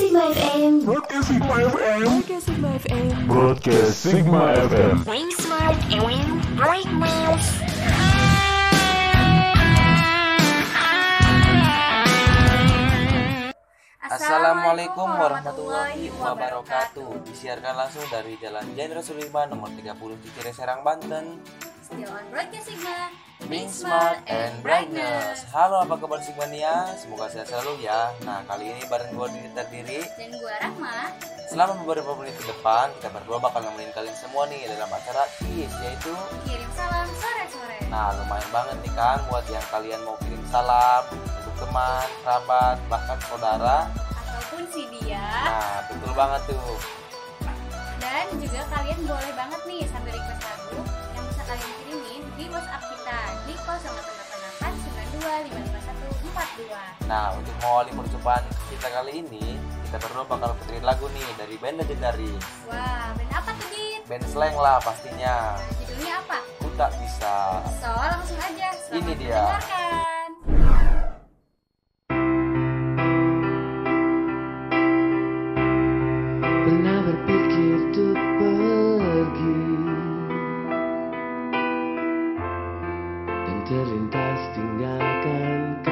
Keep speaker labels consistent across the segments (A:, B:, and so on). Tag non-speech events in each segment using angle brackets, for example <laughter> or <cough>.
A: Sigma FM.
B: Broadcast Sigma FM.
C: Podcast Sigma FM.
B: Broadcast Sigma FM.
A: Wing Smart and Break Mouse.
D: Assalamualaikum warahmatullahi wabarakatuh Disiarkan langsung dari Jalan Jenderal Sudirman nomor 30 Cikere Serang Banten
E: Still on Broadcast Sigma.
D: Being Smart and Brightness. Halo apa kabar Sigmania? Semoga sehat selalu ya. Nah kali ini bareng gue Diri Terdiri.
E: Dan gua Rahma.
D: Selama beberapa menit ke depan Kita berdua bakal nemenin kalian semua nih dalam acara KIS Yaitu
E: Kirim salam sore-sore.
D: Nah lumayan banget nih kan Buat yang kalian mau kirim salam Untuk teman, kerabat, bahkan saudara.
E: Ataupun si dia.
D: Nah betul banget tuh.
E: Dan juga kalian boleh banget nih
D: Nah, untuk mengawali perjumpaan kita kali ini, kita berdua bakal puterin lagu nih dari band legendaris.
E: Wah, band apa tuh Dit?
D: Band slang lah pastinya.
E: Judulnya apa?
D: Ku tak bisa.
E: So, langsung aja Selamat
D: Ini dia.
E: mendengarkan
F: testing pasti akan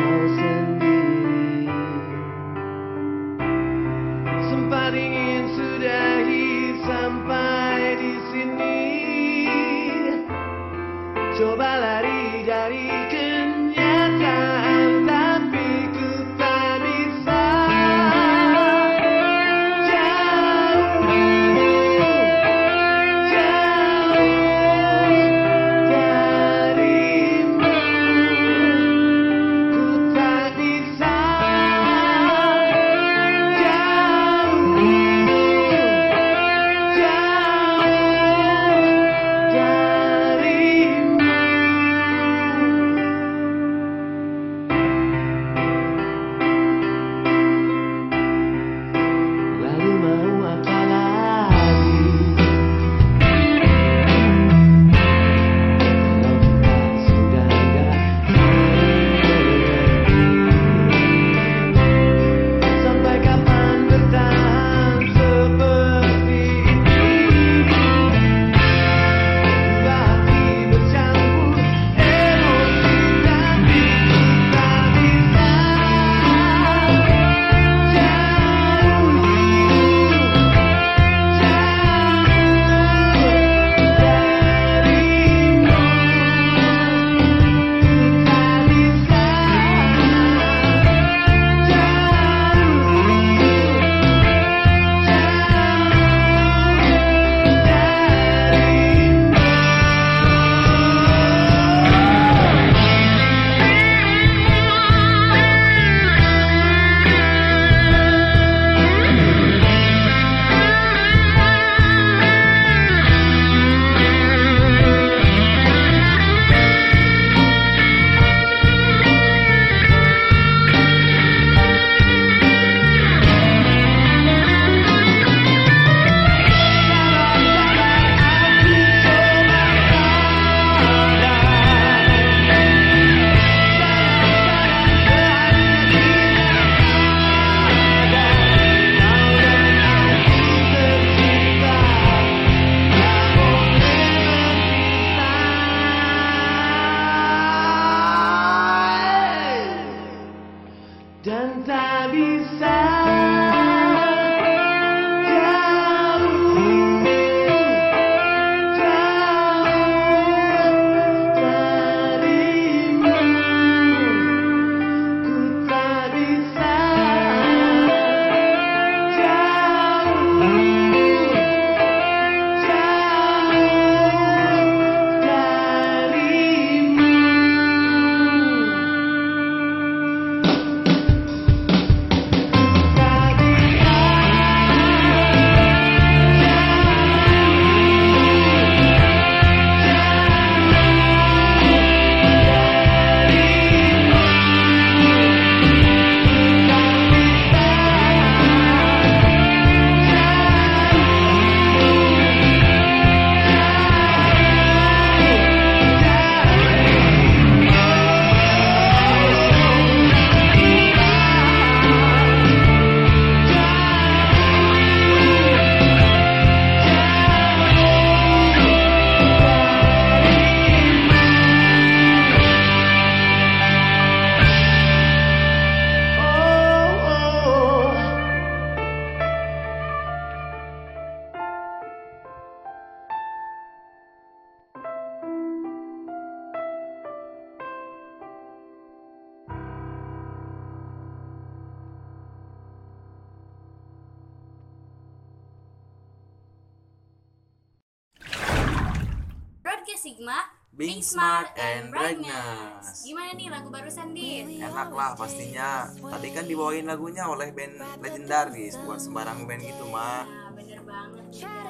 E: Sigma,
D: Being Smart and Brightness.
E: Gimana nih lagu barusan, Dit?
D: Enak lah pastinya. Tadi kan dibawain lagunya oleh band legendaris, bukan sembarang band gitu, Mak.
E: Nah, bener banget guys.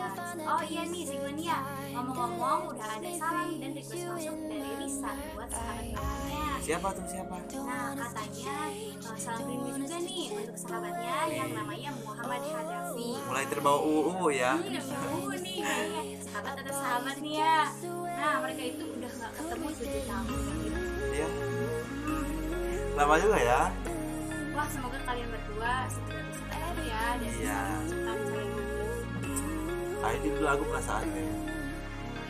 E: Oh iya nih Sigmania, ngomong-ngomong udah ada salam dan request masuk dari Lisa buat sahabat-sahabatnya.
D: Siapa tuh siapa?
E: Nah katanya uh, salam rindu juga nih untuk sahabatnya yang namanya Muhammad Hadafi.
D: Mulai terbau UU ya.
E: Hmm, uh, nih kayaknya sahabat ada sahabat nih ya. Nah mereka itu udah nggak ketemu 7 tahun gitu.
D: Iya. Lama juga ya.
E: Wah semoga kalian berdua segera bisa ketemu ya dan
D: Iya.
E: cepat saling
D: Ah, ini dulu lagu perasaan ya.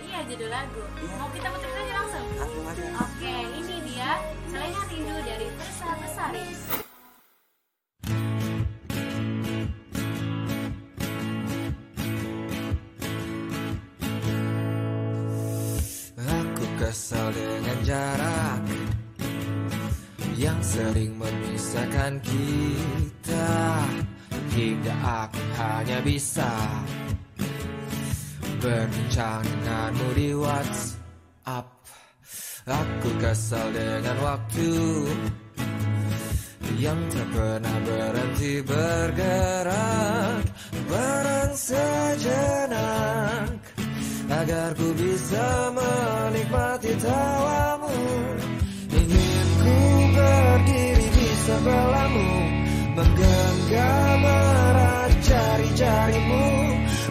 E: Iya judul lagu.
D: Iya.
E: Mau kita putar aja langsung.
D: Langsung aja.
E: Oke, ini dia Celengan Rindu dari Versa Besari.
F: Kesal dengan jarak yang sering memisahkan kita hingga aku hanya bisa berbincang denganmu di WhatsApp. Aku kesal dengan waktu yang tak pernah berhenti bergerak barang sejenak agar ku bisa menikmati tawamu. Ingin ku berdiri di sebelahmu menggenggam erat jari-jarimu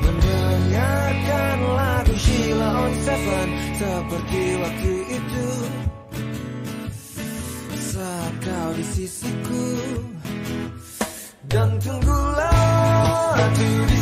F: mendengarkan lagu Sheila on Seven seperti waktu itu. Saat kau di sisiku. Dan tunggulah di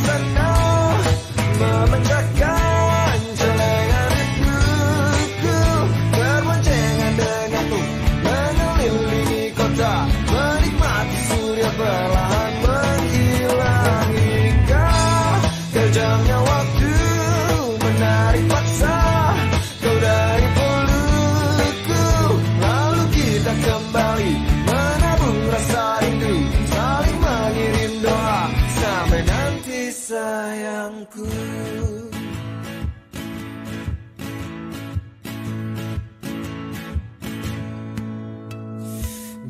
F: sayangku.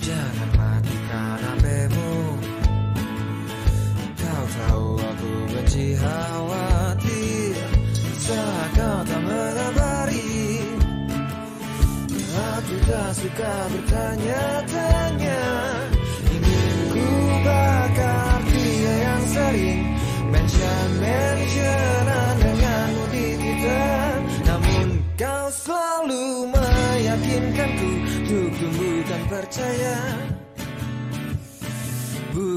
F: Jangan matikan HPmu Kau tahu aku benci khawatir. Saat kau tak mengabari Aku tak suka bertanya-tanya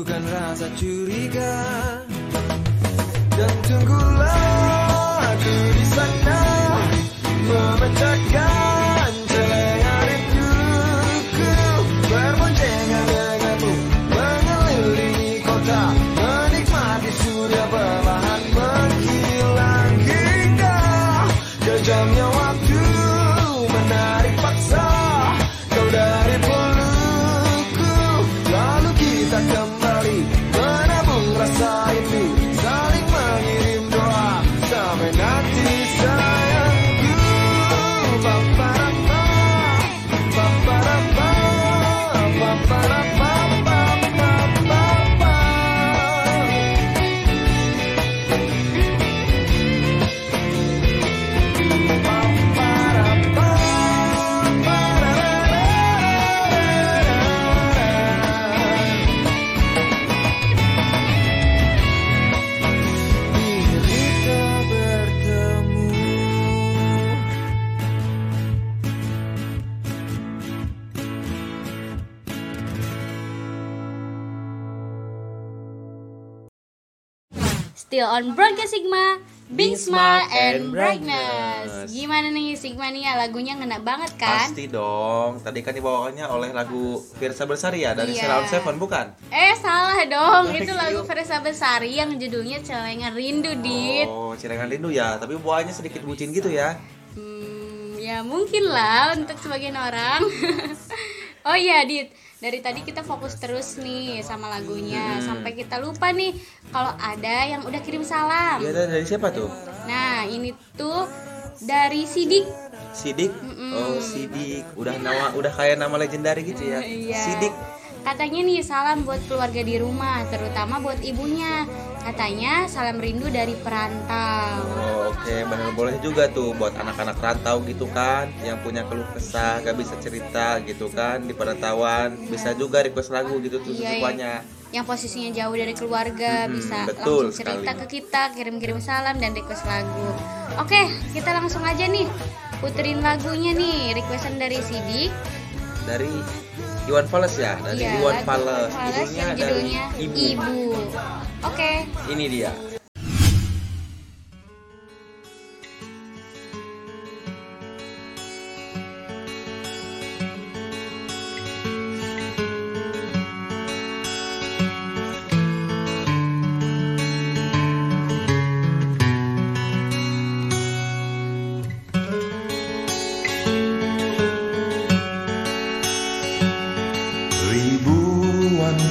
F: Bukan rasa curiga. Dan tunggulah
E: Still on Broadcast Sigma, Being Smart and
D: Brightness.
E: Gimana nih Sigma nih ya lagunya ngena banget kan?
D: Pasti dong. Tadi kan dibawakannya oleh lagu Firsa Bersari ya dari
E: Iya.
D: Surround Seven bukan?
E: Eh salah dong, itu lagu Versa Besari yang judulnya Celengan Rindu Dit.
D: Oh, Cirengan Rindu ya. Tapi bawaannya sedikit bucin gitu ya.
E: Hmm, ya mungkin lah untuk sebagian orang. <laughs> oh iya Dit, dari tadi kita fokus terus nih sama lagunya sampai kita lupa nih kalau ada yang udah kirim salam.
D: Iya dari siapa tuh?
E: Nah ini tuh dari Sidik
D: Sidik oh Sidik udah nama udah kayak nama legendaris gitu ya
E: Iya.
D: Sidik
E: Katanya nih salam buat keluarga di rumah, terutama buat ibunya. Katanya salam rindu dari perantau.
D: Oh, Oke, bener boleh juga tuh buat anak-anak rantau gitu kan, yang punya keluh kesah, gak bisa cerita gitu kan di perantauan, bisa juga request lagu gitu tuh
E: Iya,
D: sukanya.
E: Yang posisinya jauh dari keluarga
D: Mhm,
E: bisa
D: betul
E: langsung cerita
D: sekali.
E: ke kita, kirim-kirim salam dan request lagu. Oke, kita langsung aja nih puterin lagunya nih, requestan dari Sidik.
D: Dari Iwan Fals ya, dari
E: Iya,
D: Iwan
E: lagu
D: Fals,
E: Fals
D: judulnya
E: yang
D: dari
E: judulnya
D: Ibu.
E: Ibu. Oke.
D: Ini dia.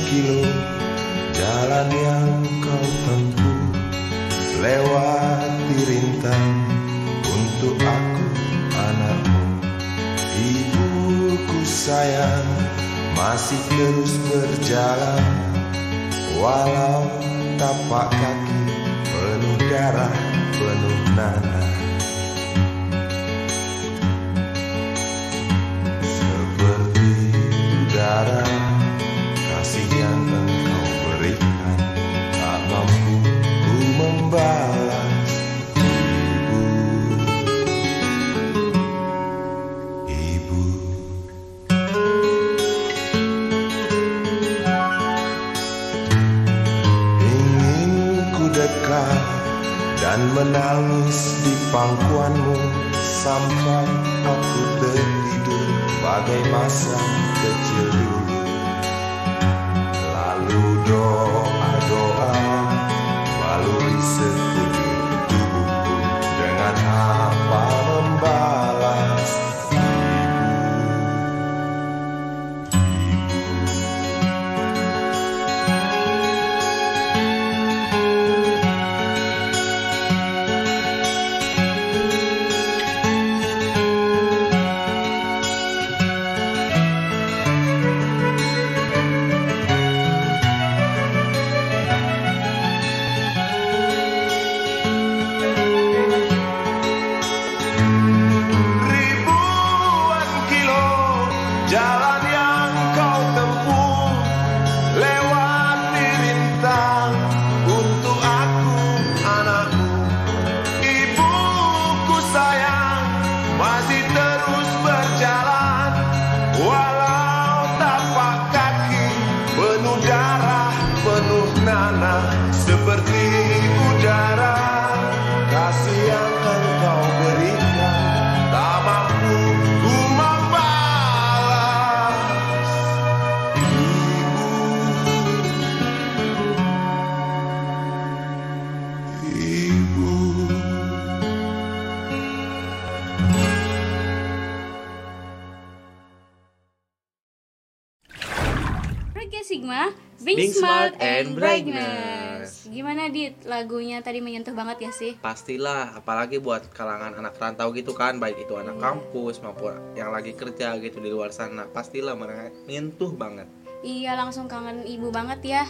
G: Kilo jalan yang kau tempuh Lewati rintang untuk aku anakmu. Ibuku sayang masih terus berjalan Walau tapak kaki penuh darah penuh nanah bagai masa kecil dulu. Lalu doa-doa masih terus berjalan. Walau
E: Sigma, Being,
D: Being
E: Smart,
D: Smart
E: and Brightness. Gimana Dit? Lagunya tadi menyentuh banget ya sih?
D: Pastilah, apalagi buat kalangan anak rantau gitu kan, baik itu anak kampus maupun yang lagi kerja gitu di luar sana, pastilah menyentuh banget.
E: Iya langsung kangen ibu banget ya.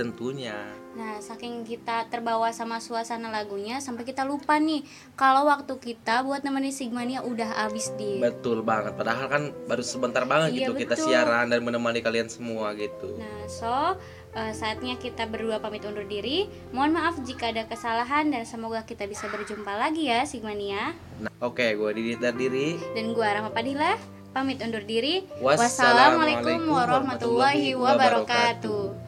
D: Tentunya.
E: Nah, saking kita terbawa sama suasana lagunya sampai kita lupa nih kalau waktu kita buat nemenin Sigmania udah habis di.
D: Betul banget. Padahal kan baru sebentar banget
E: Iya,
D: gitu kita
E: betul.
D: siaran dan menemani kalian semua gitu.
E: Nah, so eh, saatnya kita berdua pamit undur diri. Mohon maaf jika ada kesalahan dan semoga kita bisa berjumpa lagi ya Sigmania.
D: Nah, oke, gue Didit dan diri.
E: Dan gua Rahma Padilla pamit undur diri. Wassalamualaikum warahmatullahi wabarakatuh.